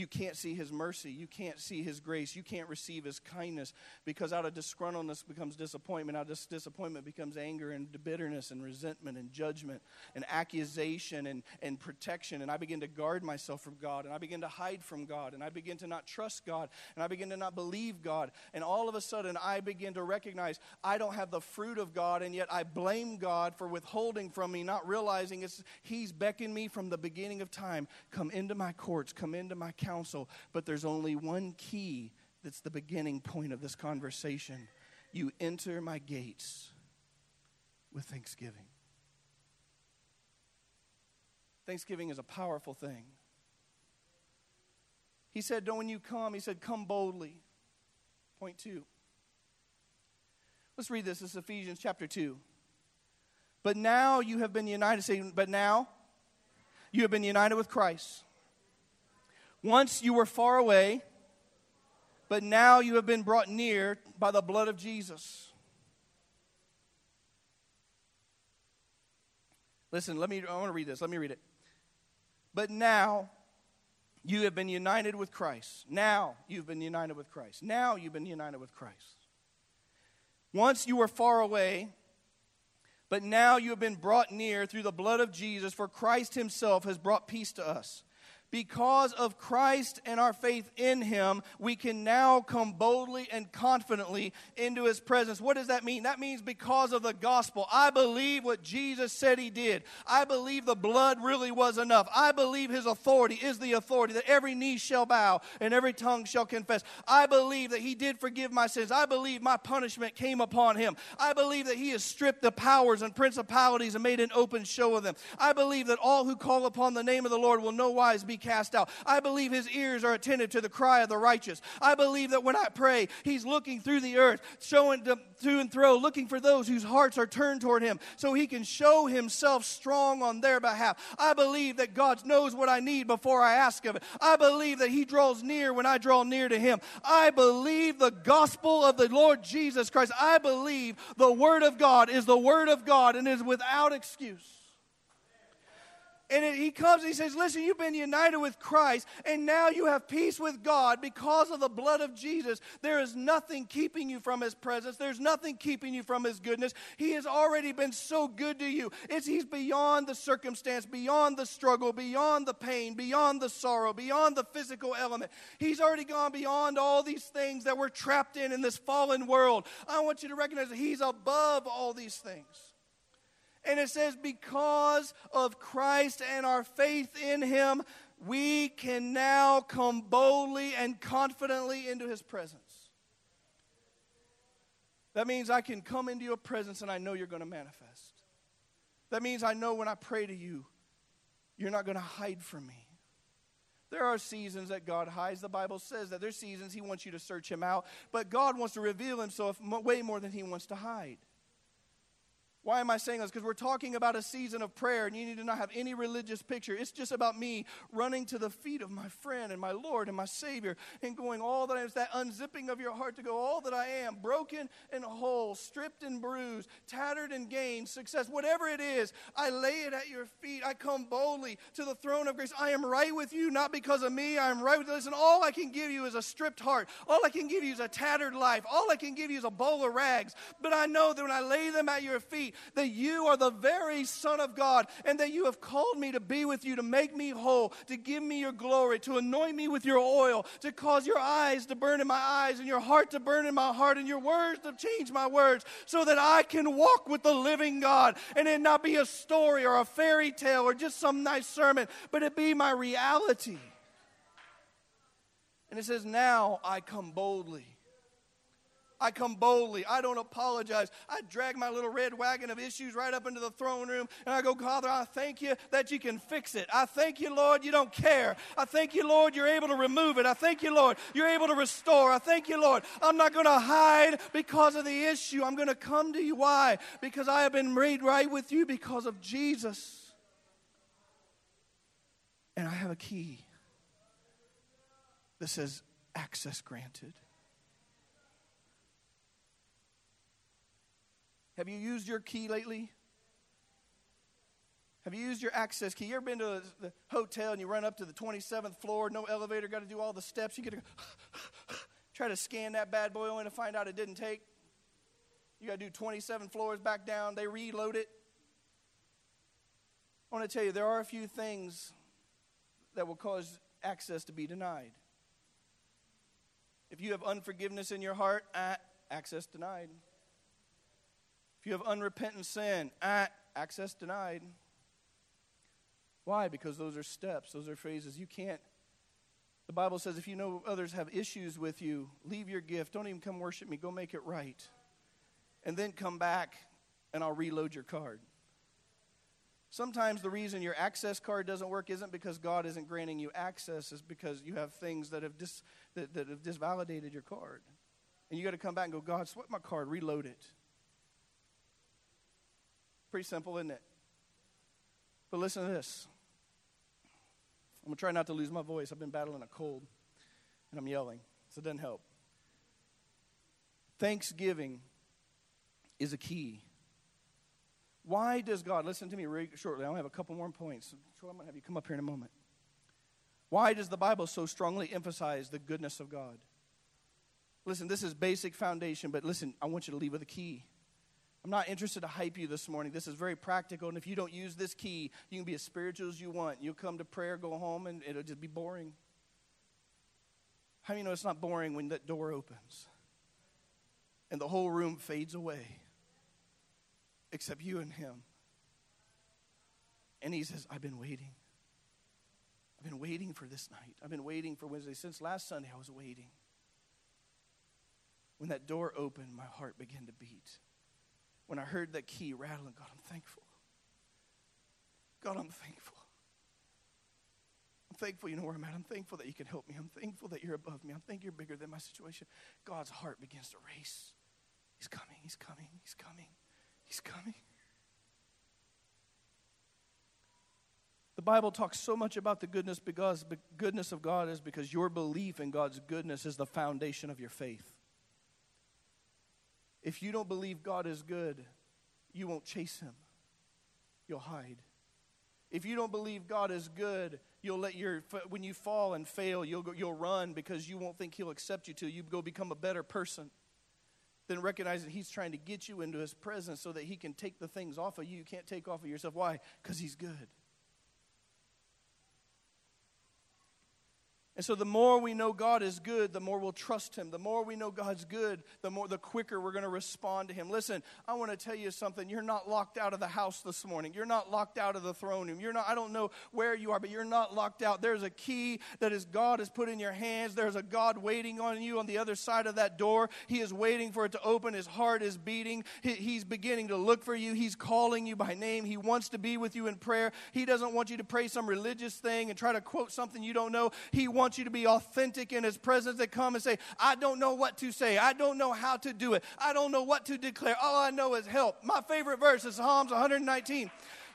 You can't see his mercy. You can't see his grace. You can't receive his kindness because out of disgruntledness becomes disappointment. Out of disappointment becomes anger and bitterness and resentment and judgment and accusation and, and protection. And I begin to guard myself from God and I begin to hide from God and I begin to not trust God and I begin to not believe God. And all of a sudden I begin to recognize I don't have the fruit of God and yet I blame God for withholding from me, not realizing it's, he's beckoned me from the beginning of time. Come into my courts, come into my counsel, but there's only one key that's the beginning point of this conversation. You enter my gates with thanksgiving. Thanksgiving is a powerful thing. He said, Don't When you come, he said, Come boldly. Point two. Let's read this. This is Ephesians chapter 2. But now you have been united. Say, but now you have been united with Christ. Once you were far away, but now you have been brought near by the blood of Jesus. Listen, let me I want to read this. Let me read it. But now you have been united with Christ. Now you've been united with Christ. Now you've been united with Christ. Once you were far away, but now you have been brought near through the blood of Jesus, for Christ himself has brought peace to us because of Christ and our faith in Him, we can now come boldly and confidently into His presence. What does that mean? That means because of the gospel. I believe what Jesus said He did. I believe the blood really was enough. I believe His authority is the authority that every knee shall bow and every tongue shall confess. I believe that He did forgive my sins. I believe my punishment came upon Him. I believe that He has stripped the powers and principalities and made an open show of them. I believe that all who call upon the name of the Lord will no wise be cast out. I believe his ears are attentive to the cry of the righteous. I believe that when I pray, he's looking through the earth, showing to, and fro, looking for those whose hearts are turned toward him so he can show himself strong on their behalf. I believe that God knows what I need before I ask of it. I believe that he draws near when I draw near to him. I believe the gospel of the Lord Jesus Christ. I believe the word of God is the word of God and is without excuse. And it, he comes and he says, Listen, you've been united with Christ, and now you have peace with God because of the blood of Jesus. There is nothing keeping you from his presence, there's nothing keeping you from his goodness. He has already been so good to you. It's, he's beyond the circumstance, beyond the struggle, beyond the pain, beyond the sorrow, beyond the physical element. He's already gone beyond all these things that we're trapped in in this fallen world. I want you to recognize that he's above all these things. And it says, because of Christ and our faith in him, we can now come boldly and confidently into his presence. That means I can come into your presence and I know you're going to manifest. That means I know when I pray to you, You're not going to hide from me. There are seasons that God hides. The Bible says that there's seasons He wants you to search Him out, but God wants to reveal Himself way more than He wants to hide. Why am I saying this? Because we're talking about a season of prayer, and you need to not have any religious picture. It's just about me running to the feet of my friend and my Lord and my Savior and going all that I am. It's that unzipping of your heart to go all that I am, broken and whole, stripped and bruised, tattered and gained, success, whatever it is. I lay it at your feet. I come boldly to the throne of grace. I am right with you, not because of me. I am right with you. Listen, all I can give you is a stripped heart. All I can give you is a tattered life. All I can give you is a bowl of rags. But I know that when I lay them at your feet, that you are the very Son of God and that you have called me to be with you, to make me whole, to give me your glory, to anoint me with your oil, to cause your eyes to burn in my eyes and your heart to burn in my heart and your words to change my words so that I can walk with the living God and it not be a story or a fairy tale or just some nice sermon, but it be my reality. And it says, Now I come boldly I come boldly. I don't apologize. I drag my little red wagon of issues right up into the throne room and I go, Father, I thank you that you can fix it. I thank you, Lord, you don't care. I thank you, Lord, you're able to remove it. I thank you, Lord, you're able to restore. I thank you, Lord, I'm not going to hide because of the issue. I'm going to come to you. Why? Because I have been made right with you because of Jesus. And I have a key that says access granted. Have you used your key lately? Have you used your access key? You ever been to the hotel and you run up to the 27th floor, no elevator, got to do all the steps? You got to try to scan that bad boy only to find out it didn't take. You got to do 27 floors back down. They reload it. I want to tell you, there are a few things that will cause access to be denied. If you have unforgiveness in your heart, ah, access denied. If you have unrepentant sin, ah, access denied. Why? Because those are steps, those are phrases. You can't. The Bible says if you know others have issues with you, leave your gift. Don't even come worship me. Go make it right. And then come back and I'll reload your card. Sometimes the reason your access card doesn't work isn't because God isn't granting you access, it's because you have things that have, dis, that, that have disvalidated your card. And you got to come back and go, God, sweat my card, reload it. Pretty simple, isn't it? But listen to this. I'm going to try not to lose my voice. I've been battling a cold and I'm yelling, so it doesn't help. Thanksgiving is a key. Why does God, listen to me really shortly, I only have a couple more points. I'm going to have you come up here in a moment. Why does the Bible so strongly emphasize the goodness of God? Listen, this is basic foundation, but listen, I want you to leave with a key. I'm not interested to hype you this morning. This is very practical. And if you don't use this key, you can be as spiritual as you want. You'll come to prayer, go home, and it'll just be boring. How do you know it's not boring when that door opens and the whole room fades away except you and him? And he says, I've been waiting. I've been waiting for this night. I've been waiting for Wednesday. Since last Sunday, I was waiting. When that door opened, my heart began to beat when I heard that key rattling, God, I'm thankful. God, I'm thankful. I'm thankful you know where I'm at. I'm thankful that you can help me. I'm thankful that you're above me. I'm thankful you're bigger than my situation. God's heart begins to race. He's coming, he's coming, he's coming, he's coming. The Bible talks so much about the goodness because the goodness of God is because your belief in God's goodness is the foundation of your faith. If you don't believe God is good, you won't chase him. You'll hide. If you don't believe God is good, you'll let your when you fall and fail, you'll go, you'll run because you won't think he'll accept you till you go become a better person. Then recognize that he's trying to get you into his presence so that he can take the things off of you you can't take off of yourself. Why? Because he's good. And so the more we know God is good, the more we'll trust him. The more we know God's good, the more the quicker we're going to respond to him. Listen, I want to tell you something. You're not locked out of the house this morning. You're not locked out of the throne room. You're not I don't know where you are, but you're not locked out. There's a key that is God has put in your hands. There's a God waiting on you on the other side of that door. He is waiting for it to open. His heart is beating. He, he's beginning to look for you. He's calling you by name. He wants to be with you in prayer. He doesn't want you to pray some religious thing and try to quote something you don't know. He wants you to be authentic in His presence that come and say, I don't know what to say. I don't know how to do it. I don't know what to declare. All I know is help. My favorite verse is Psalms 119.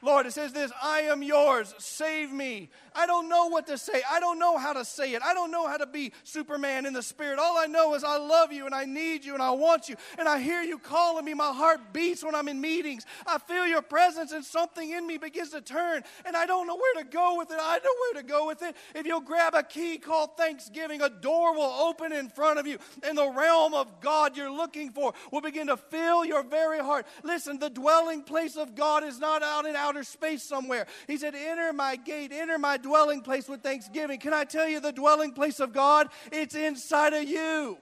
Lord, it says this I am yours, save me. I don't know what to say. I don't know how to say it. I don't know how to be Superman in the spirit. All I know is I love you and I need you and I want you. And I hear you calling me. My heart beats when I'm in meetings. I feel your presence and something in me begins to turn. And I don't know where to go with it. I know where to go with it. If you'll grab a key called thanksgiving, a door will open in front of you. And the realm of God you're looking for will begin to fill your very heart. Listen, the dwelling place of God is not out in outer space somewhere. He said, Enter my gate, enter my dwelling place with thanksgiving. Can I tell you the dwelling place of God? It's inside of you.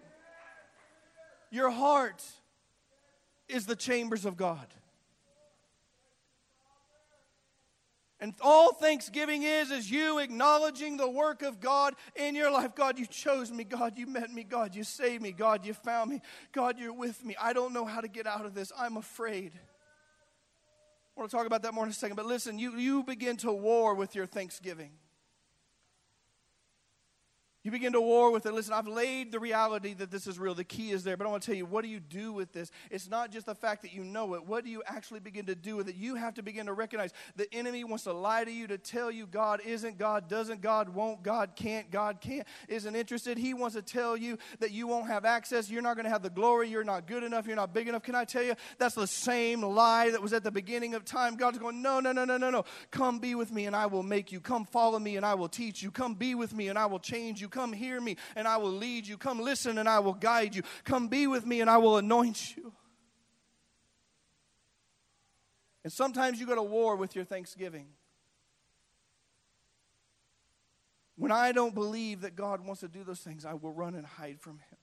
Your heart is the chambers of God. And all thanksgiving is is you acknowledging the work of God in your life. God, you chose me. God, you met me. God, you saved me. God, you found me. God, you're with me. I don't know how to get out of this. I'm afraid. I want to talk about that more in a second. But listen, you, you begin to war with your thanksgiving. You begin to war with it. Listen, I've laid the reality that this is real. The key is there. But I want to tell you, what do you do with this? It's not just the fact that you know it. What do you actually begin to do with it? You have to begin to recognize the enemy wants to lie to you to tell you God isn't, God doesn't, God won't, God can't, God can't, isn't interested. He wants to tell you that you won't have access. You're not going to have the glory. You're not good enough. You're not big enough. Can I tell you, that's the same lie that was at the beginning of time. God's going, no, no, no, no, no, no. Come be with me and I will make you. Come follow me and I will teach you. Come be with me and I will change you. Come hear me and I will lead you. Come listen and I will guide you. Come be with me and I will anoint you. And sometimes you go to war with your thanksgiving. When I don't believe that God wants to do those things, I will run and hide from Him.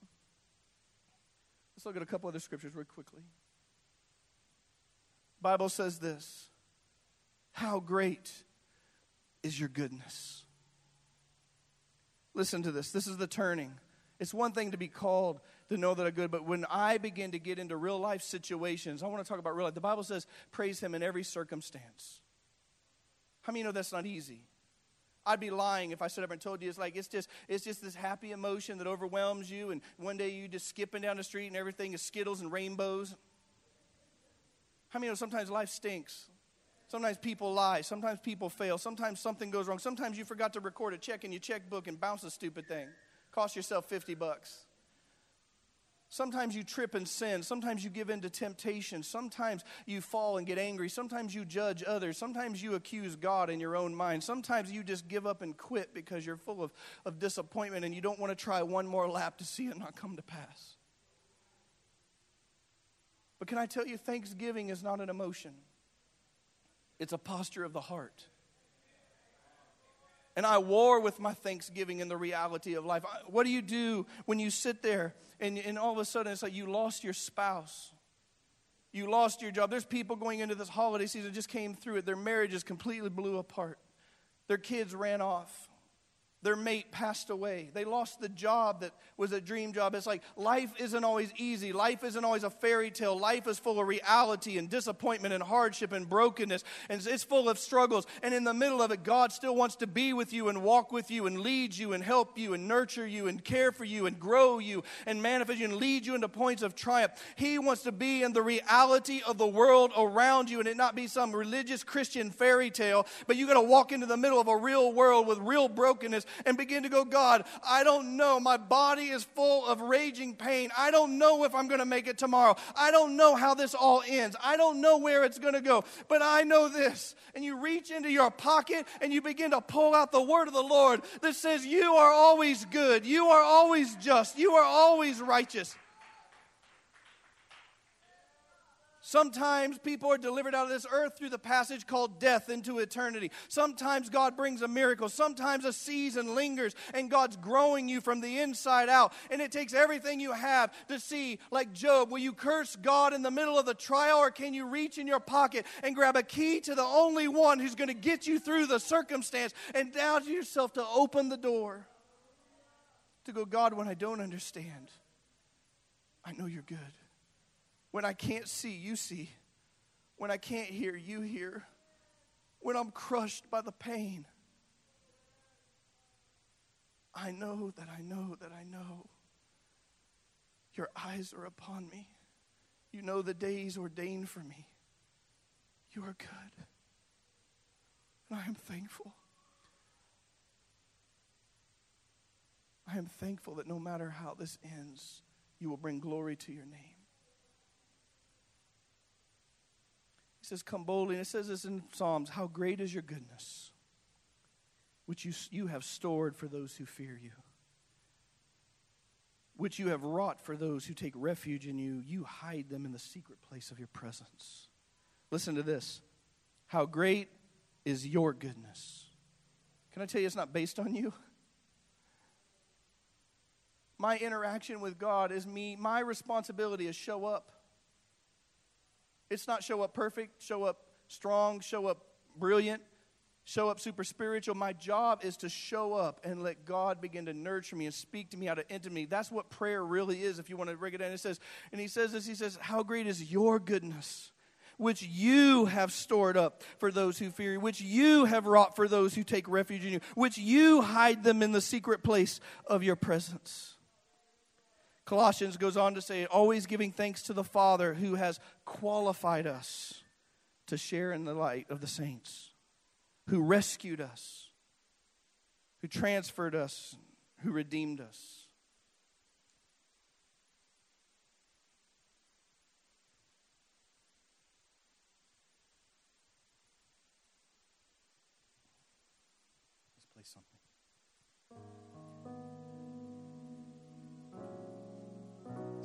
Let's look at a couple other scriptures real quickly. Bible says this How great is your goodness? Listen to this. This is the turning. It's one thing to be called to know that I'm good, but when I begin to get into real life situations, I want to talk about real life. The Bible says, praise Him in every circumstance. How many know that's not easy? I'd be lying if I stood up and told you it's like it's just it's just this happy emotion that overwhelms you, and one day you just skipping down the street and everything is skittles and rainbows. How many know sometimes life stinks? Sometimes people lie. Sometimes people fail. Sometimes something goes wrong. Sometimes you forgot to record a check in your checkbook and bounce a stupid thing. Cost yourself 50 bucks. Sometimes you trip and sin. Sometimes you give in to temptation. Sometimes you fall and get angry. Sometimes you judge others. Sometimes you accuse God in your own mind. Sometimes you just give up and quit because you're full of, of disappointment and you don't want to try one more lap to see it not come to pass. But can I tell you, thanksgiving is not an emotion. It's a posture of the heart. And I war with my thanksgiving and the reality of life. What do you do when you sit there and, and all of a sudden it's like you lost your spouse? You lost your job. There's people going into this holiday season just came through it. Their marriages completely blew apart. Their kids ran off their mate passed away. They lost the job that was a dream job. It's like life isn't always easy. Life isn't always a fairy tale. Life is full of reality and disappointment and hardship and brokenness. And it's full of struggles. And in the middle of it, God still wants to be with you and walk with you and lead you and help you and nurture you and care for you and grow you and manifest you and lead you into points of triumph. He wants to be in the reality of the world around you and it not be some religious Christian fairy tale, but you got to walk into the middle of a real world with real brokenness and begin to go, God, I don't know. My body is full of raging pain. I don't know if I'm going to make it tomorrow. I don't know how this all ends. I don't know where it's going to go. But I know this. And you reach into your pocket and you begin to pull out the word of the Lord that says, You are always good. You are always just. You are always righteous. Sometimes people are delivered out of this earth through the passage called death into eternity. Sometimes God brings a miracle. Sometimes a season lingers and God's growing you from the inside out. And it takes everything you have to see, like Job, will you curse God in the middle of the trial or can you reach in your pocket and grab a key to the only one who's going to get you through the circumstance and down to yourself to open the door? To go, God, when I don't understand, I know you're good. When I can't see, you see. When I can't hear, you hear. When I'm crushed by the pain, I know that I know that I know your eyes are upon me. You know the days ordained for me. You are good. And I am thankful. I am thankful that no matter how this ends, you will bring glory to your name. Says, Come boldly. And it says this in Psalms How great is your goodness, which you, you have stored for those who fear you, which you have wrought for those who take refuge in you. You hide them in the secret place of your presence. Listen to this. How great is your goodness. Can I tell you it's not based on you? My interaction with God is me, my responsibility is show up. It's not show up perfect, show up strong, show up brilliant, show up super spiritual. My job is to show up and let God begin to nurture me and speak to me out of intimacy. That's what prayer really is, if you want to break it down. It says, and he says this, he says, How great is your goodness, which you have stored up for those who fear you, which you have wrought for those who take refuge in you, which you hide them in the secret place of your presence. Colossians goes on to say, always giving thanks to the Father who has qualified us to share in the light of the saints, who rescued us, who transferred us, who redeemed us.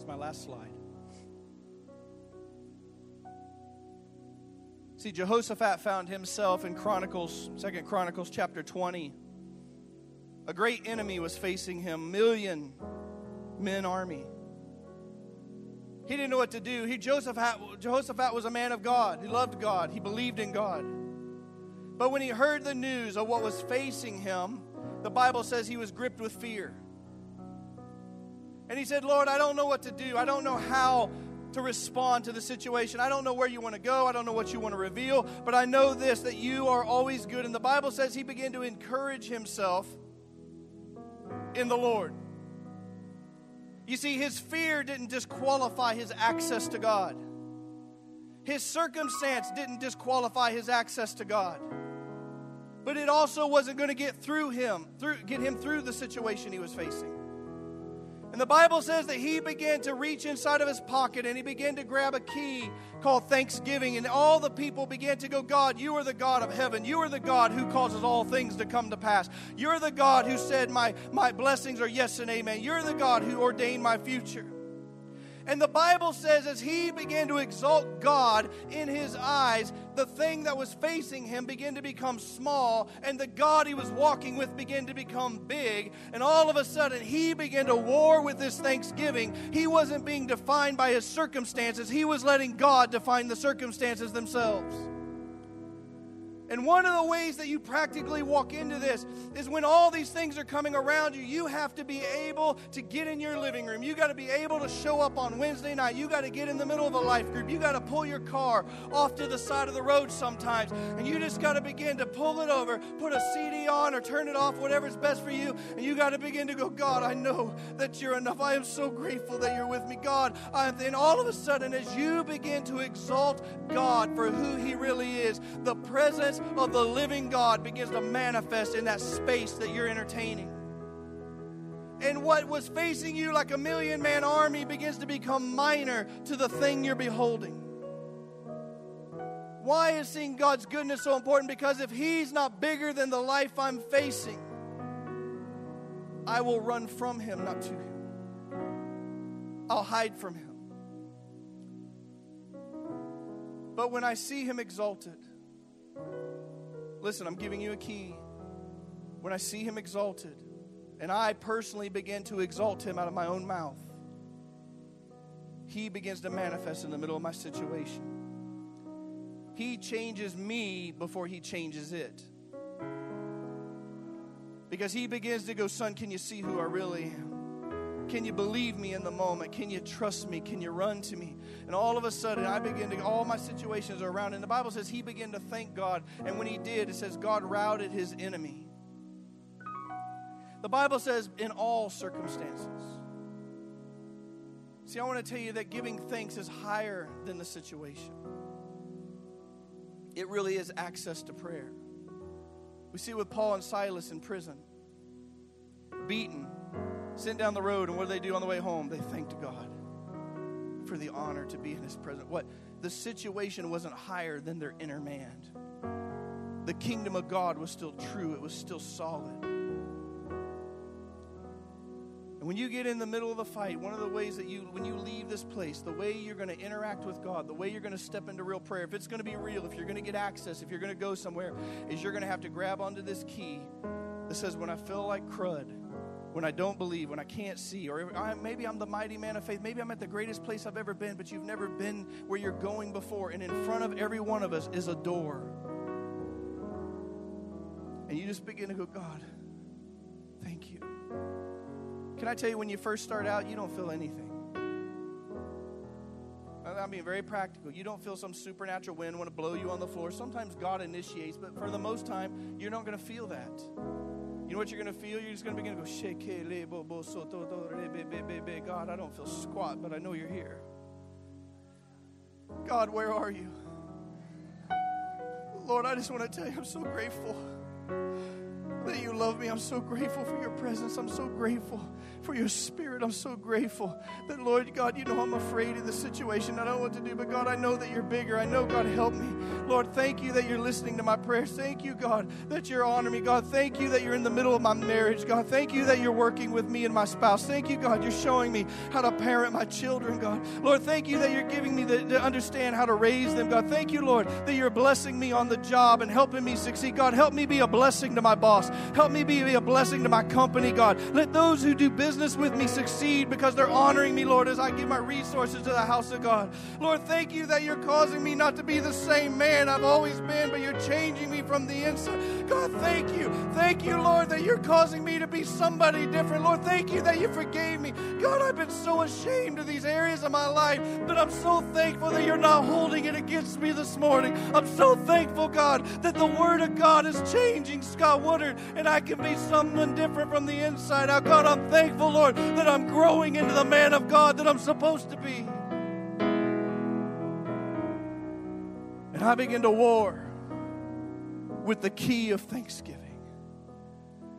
It's my last slide. See, Jehoshaphat found himself in Chronicles, Second Chronicles chapter 20. A great enemy was facing him, million men army. He didn't know what to do. He Jehoshaphat, Jehoshaphat was a man of God. He loved God. He believed in God. But when he heard the news of what was facing him, the Bible says he was gripped with fear. And he said, Lord, I don't know what to do. I don't know how to respond to the situation. I don't know where you want to go. I don't know what you want to reveal. But I know this that you are always good. And the Bible says he began to encourage himself in the Lord. You see, his fear didn't disqualify his access to God. His circumstance didn't disqualify his access to God. But it also wasn't going to get through him, through, get him through the situation he was facing. And the Bible says that he began to reach inside of his pocket and he began to grab a key called thanksgiving. And all the people began to go, God, you are the God of heaven. You are the God who causes all things to come to pass. You're the God who said, My, my blessings are yes and amen. You're the God who ordained my future. And the Bible says, as he began to exalt God in his eyes, the thing that was facing him began to become small, and the God he was walking with began to become big. And all of a sudden, he began to war with this thanksgiving. He wasn't being defined by his circumstances, he was letting God define the circumstances themselves. And one of the ways that you practically walk into this is when all these things are coming around you, you have to be able to get in your living room. You got to be able to show up on Wednesday night. You got to get in the middle of a life group. You got to pull your car off to the side of the road sometimes. And you just got to begin to pull it over, put a CD on or turn it off, whatever's best for you. And you got to begin to go, God, I know that you're enough. I am so grateful that you're with me. God, and then all of a sudden, as you begin to exalt God for who He really is, the presence of the living God begins to manifest in that space that you're entertaining. And what was facing you like a million man army begins to become minor to the thing you're beholding. Why is seeing God's goodness so important? Because if He's not bigger than the life I'm facing, I will run from Him, not to Him. I'll hide from Him. But when I see him exalted, listen, I'm giving you a key. When I see him exalted, and I personally begin to exalt him out of my own mouth, he begins to manifest in the middle of my situation. He changes me before he changes it. Because he begins to go, Son, can you see who I really am? Can you believe me in the moment? Can you trust me? Can you run to me? And all of a sudden, I begin to, all my situations are around. And the Bible says he began to thank God. And when he did, it says God routed his enemy. The Bible says, in all circumstances. See, I want to tell you that giving thanks is higher than the situation. It really is access to prayer. We see it with Paul and Silas in prison, beaten, sent down the road, and what do they do on the way home? They thanked God for the honor to be in His presence. What the situation wasn't higher than their inner man. The kingdom of God was still true. It was still solid. And when you get in the middle of the fight, one of the ways that you, when you leave this place, the way you're going to interact with God, the way you're going to step into real prayer, if it's going to be real, if you're going to get access, if you're going to go somewhere, is you're going to have to grab onto this key that says, When I feel like crud, when I don't believe, when I can't see, or maybe I'm the mighty man of faith, maybe I'm at the greatest place I've ever been, but you've never been where you're going before, and in front of every one of us is a door. And you just begin to go, God, thank you. Can I tell you, when you first start out, you don't feel anything. I'm being very practical. You don't feel some supernatural wind want to blow you on the floor. Sometimes God initiates, but for the most time, you're not going to feel that. You know what you're going to feel? You're just going to begin to go, shake, God, I don't feel squat, but I know you're here. God, where are you? Lord, I just want to tell you, I'm so grateful that you love me. I'm so grateful for your presence. I'm so grateful for your spirit. I'm so grateful that, Lord God, you know I'm afraid in the situation. I don't know what to do, but God, I know that you're bigger. I know, God, help me. Lord, thank you that you're listening to my prayers. Thank you, God, that you're honoring me. God, thank you that you're in the middle of my marriage. God, thank you that you're working with me and my spouse. Thank you, God, you're showing me how to parent my children, God. Lord, thank you that you're giving me the, to understand how to raise them, God. Thank you, Lord, that you're blessing me on the job and helping me succeed. God, help me be a blessing to my boss. Help me be a blessing to my company, God. Let those who do business with me succeed because they're honoring me, Lord, as I give my resources to the house of God. Lord, thank you that you're causing me not to be the same man I've always been, but you're changing me from the inside. God, thank you. Thank you, Lord, that you're causing me to be somebody different. Lord, thank you that you forgave me. God, I've been so ashamed of these areas of my life, but I'm so thankful that you're not holding it against me this morning. I'm so thankful, God, that the Word of God is changing Scott Woodard, and I can be someone different from the inside out. God, I'm thankful, Lord, that I'm growing into the man of God that I'm supposed to be. And I begin to war with the key of thanksgiving.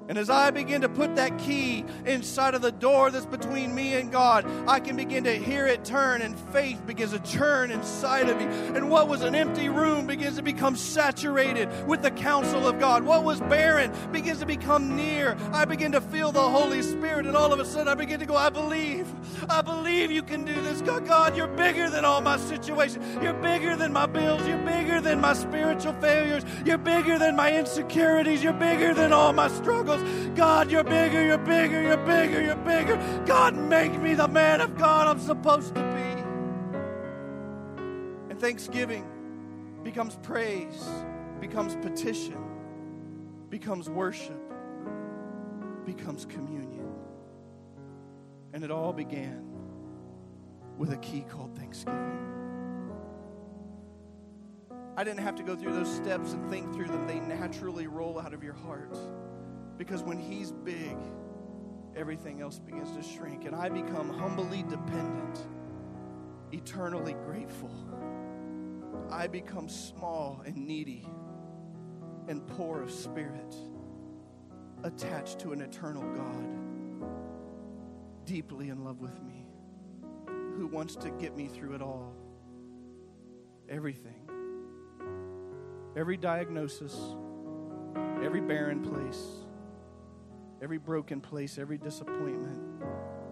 And as I begin to put that key inside of the door that's between me and God, I can begin to hear it turn, and faith begins to churn inside of me. And what was an empty room begins to become saturated with the counsel of God. What was barren begins to become near. I begin to feel the Holy Spirit, and all of a sudden I begin to go, I believe. I believe you can do this. God, God, you're bigger than all my situations. You're bigger than my bills. You're bigger than my spiritual failures. You're bigger than my insecurities. You're bigger than all my struggles. God, you're bigger, you're bigger, you're bigger, you're bigger. God, make me the man of God I'm supposed to be. And thanksgiving becomes praise, becomes petition, becomes worship, becomes communion. And it all began with a key called thanksgiving. I didn't have to go through those steps and think through them, they naturally roll out of your heart. Because when He's big, everything else begins to shrink. And I become humbly dependent, eternally grateful. I become small and needy and poor of spirit, attached to an eternal God, deeply in love with me, who wants to get me through it all. Everything. Every diagnosis, every barren place every broken place, every disappointment,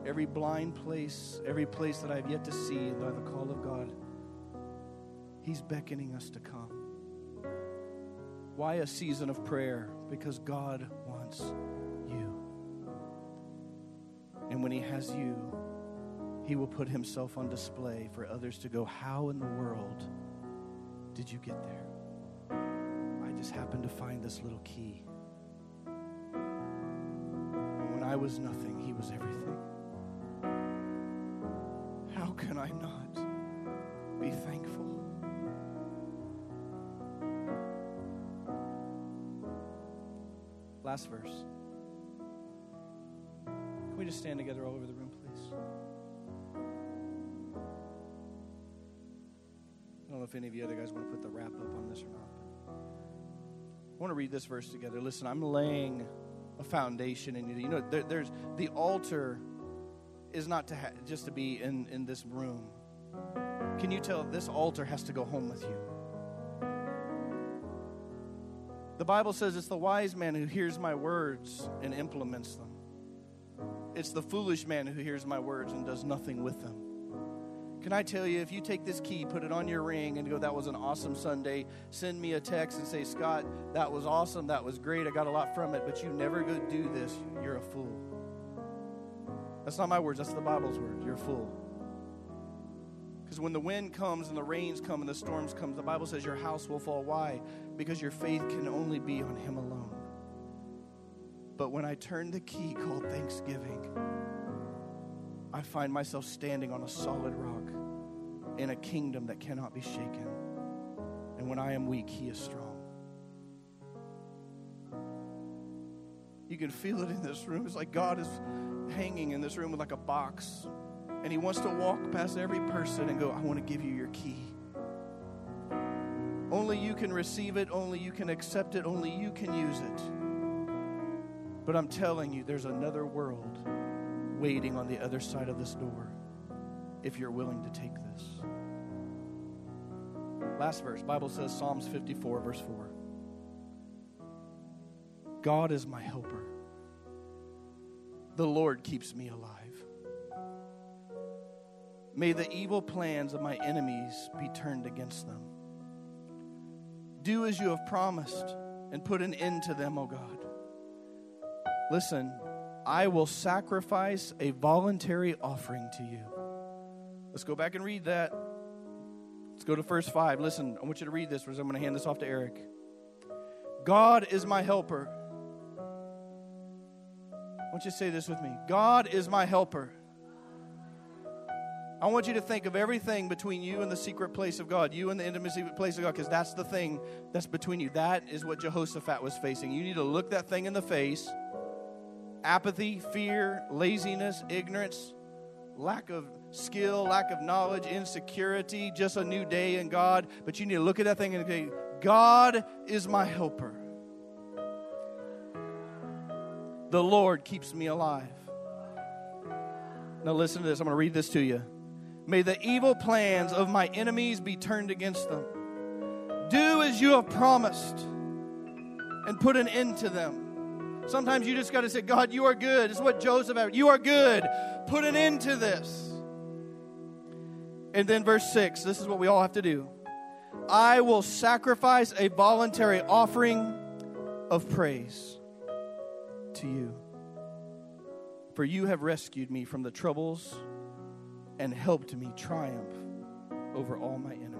every blind place, every place that I've yet to see by the call of God. He's beckoning us to come. Why a season of prayer? Because God wants you. And when He has you, He will put Himself on display for others to go, How in the world did you get there? I just happened to find this little key. I was nothing, He was everything. How can I not be thankful? Last verse. Can we just stand together all over the room, please? I don't know if any of you other guys want to put the wrap up on this or not. I want to read this verse together. Listen, I'm laying a foundation you. You know, there, there's the altar is not to ha- just to be in, in this room. Can you tell this altar has to go home with you? The Bible says it's the wise man who hears my words and implements them. It's the foolish man who hears my words and does nothing with them. Can I tell you, if you take this key, put it on your ring, and go, that was an awesome Sunday, send me a text and say, Scott, that was awesome, that was great, I got a lot from it, but you never go do this, you're a fool. That's not my words, that's the Bible's words. You're a fool. Because when the wind comes and the rains come and the storms come, the Bible says your house will fall. Why? Because your faith can only be on Him alone. But when I turn the key called thanksgiving, I find myself standing on a solid rock in a kingdom that cannot be shaken. And when I am weak, He is strong. You can feel it in this room. It's like God is hanging in this room with like a box. And He wants to walk past every person and go, I want to give you your key. Only you can receive it, only you can accept it, only you can use it. But I'm telling you, there's another world waiting on the other side of this door if you're willing to take this. Last verse, Bible says Psalms 54 verse 4. God is my helper. The Lord keeps me alive. May the evil plans of my enemies be turned against them. Do as you have promised and put an end to them, O God. Listen, I will sacrifice a voluntary offering to you. Let's go back and read that. Let's go to verse 5. Listen, I want you to read this because I'm going to hand this off to Eric. God is my helper. I want you to say this with me God is my helper. I want you to think of everything between you and the secret place of God, you and the intimacy place of God, because that's the thing that's between you. That is what Jehoshaphat was facing. You need to look that thing in the face apathy, fear, laziness, ignorance, lack of skill, lack of knowledge, insecurity, just a new day in God. But you need to look at that thing and say, God is my helper. The Lord keeps me alive. Now, listen to this. I'm going to read this to you. May the evil plans of my enemies be turned against them. Do as you have promised and put an end to them. Sometimes you just got to say, God, you are good. This is what Joseph had. You are good. Put an end to this. And then verse 6, this is what we all have to do. I will sacrifice a voluntary offering of praise to you. For you have rescued me from the troubles and helped me triumph over all my enemies.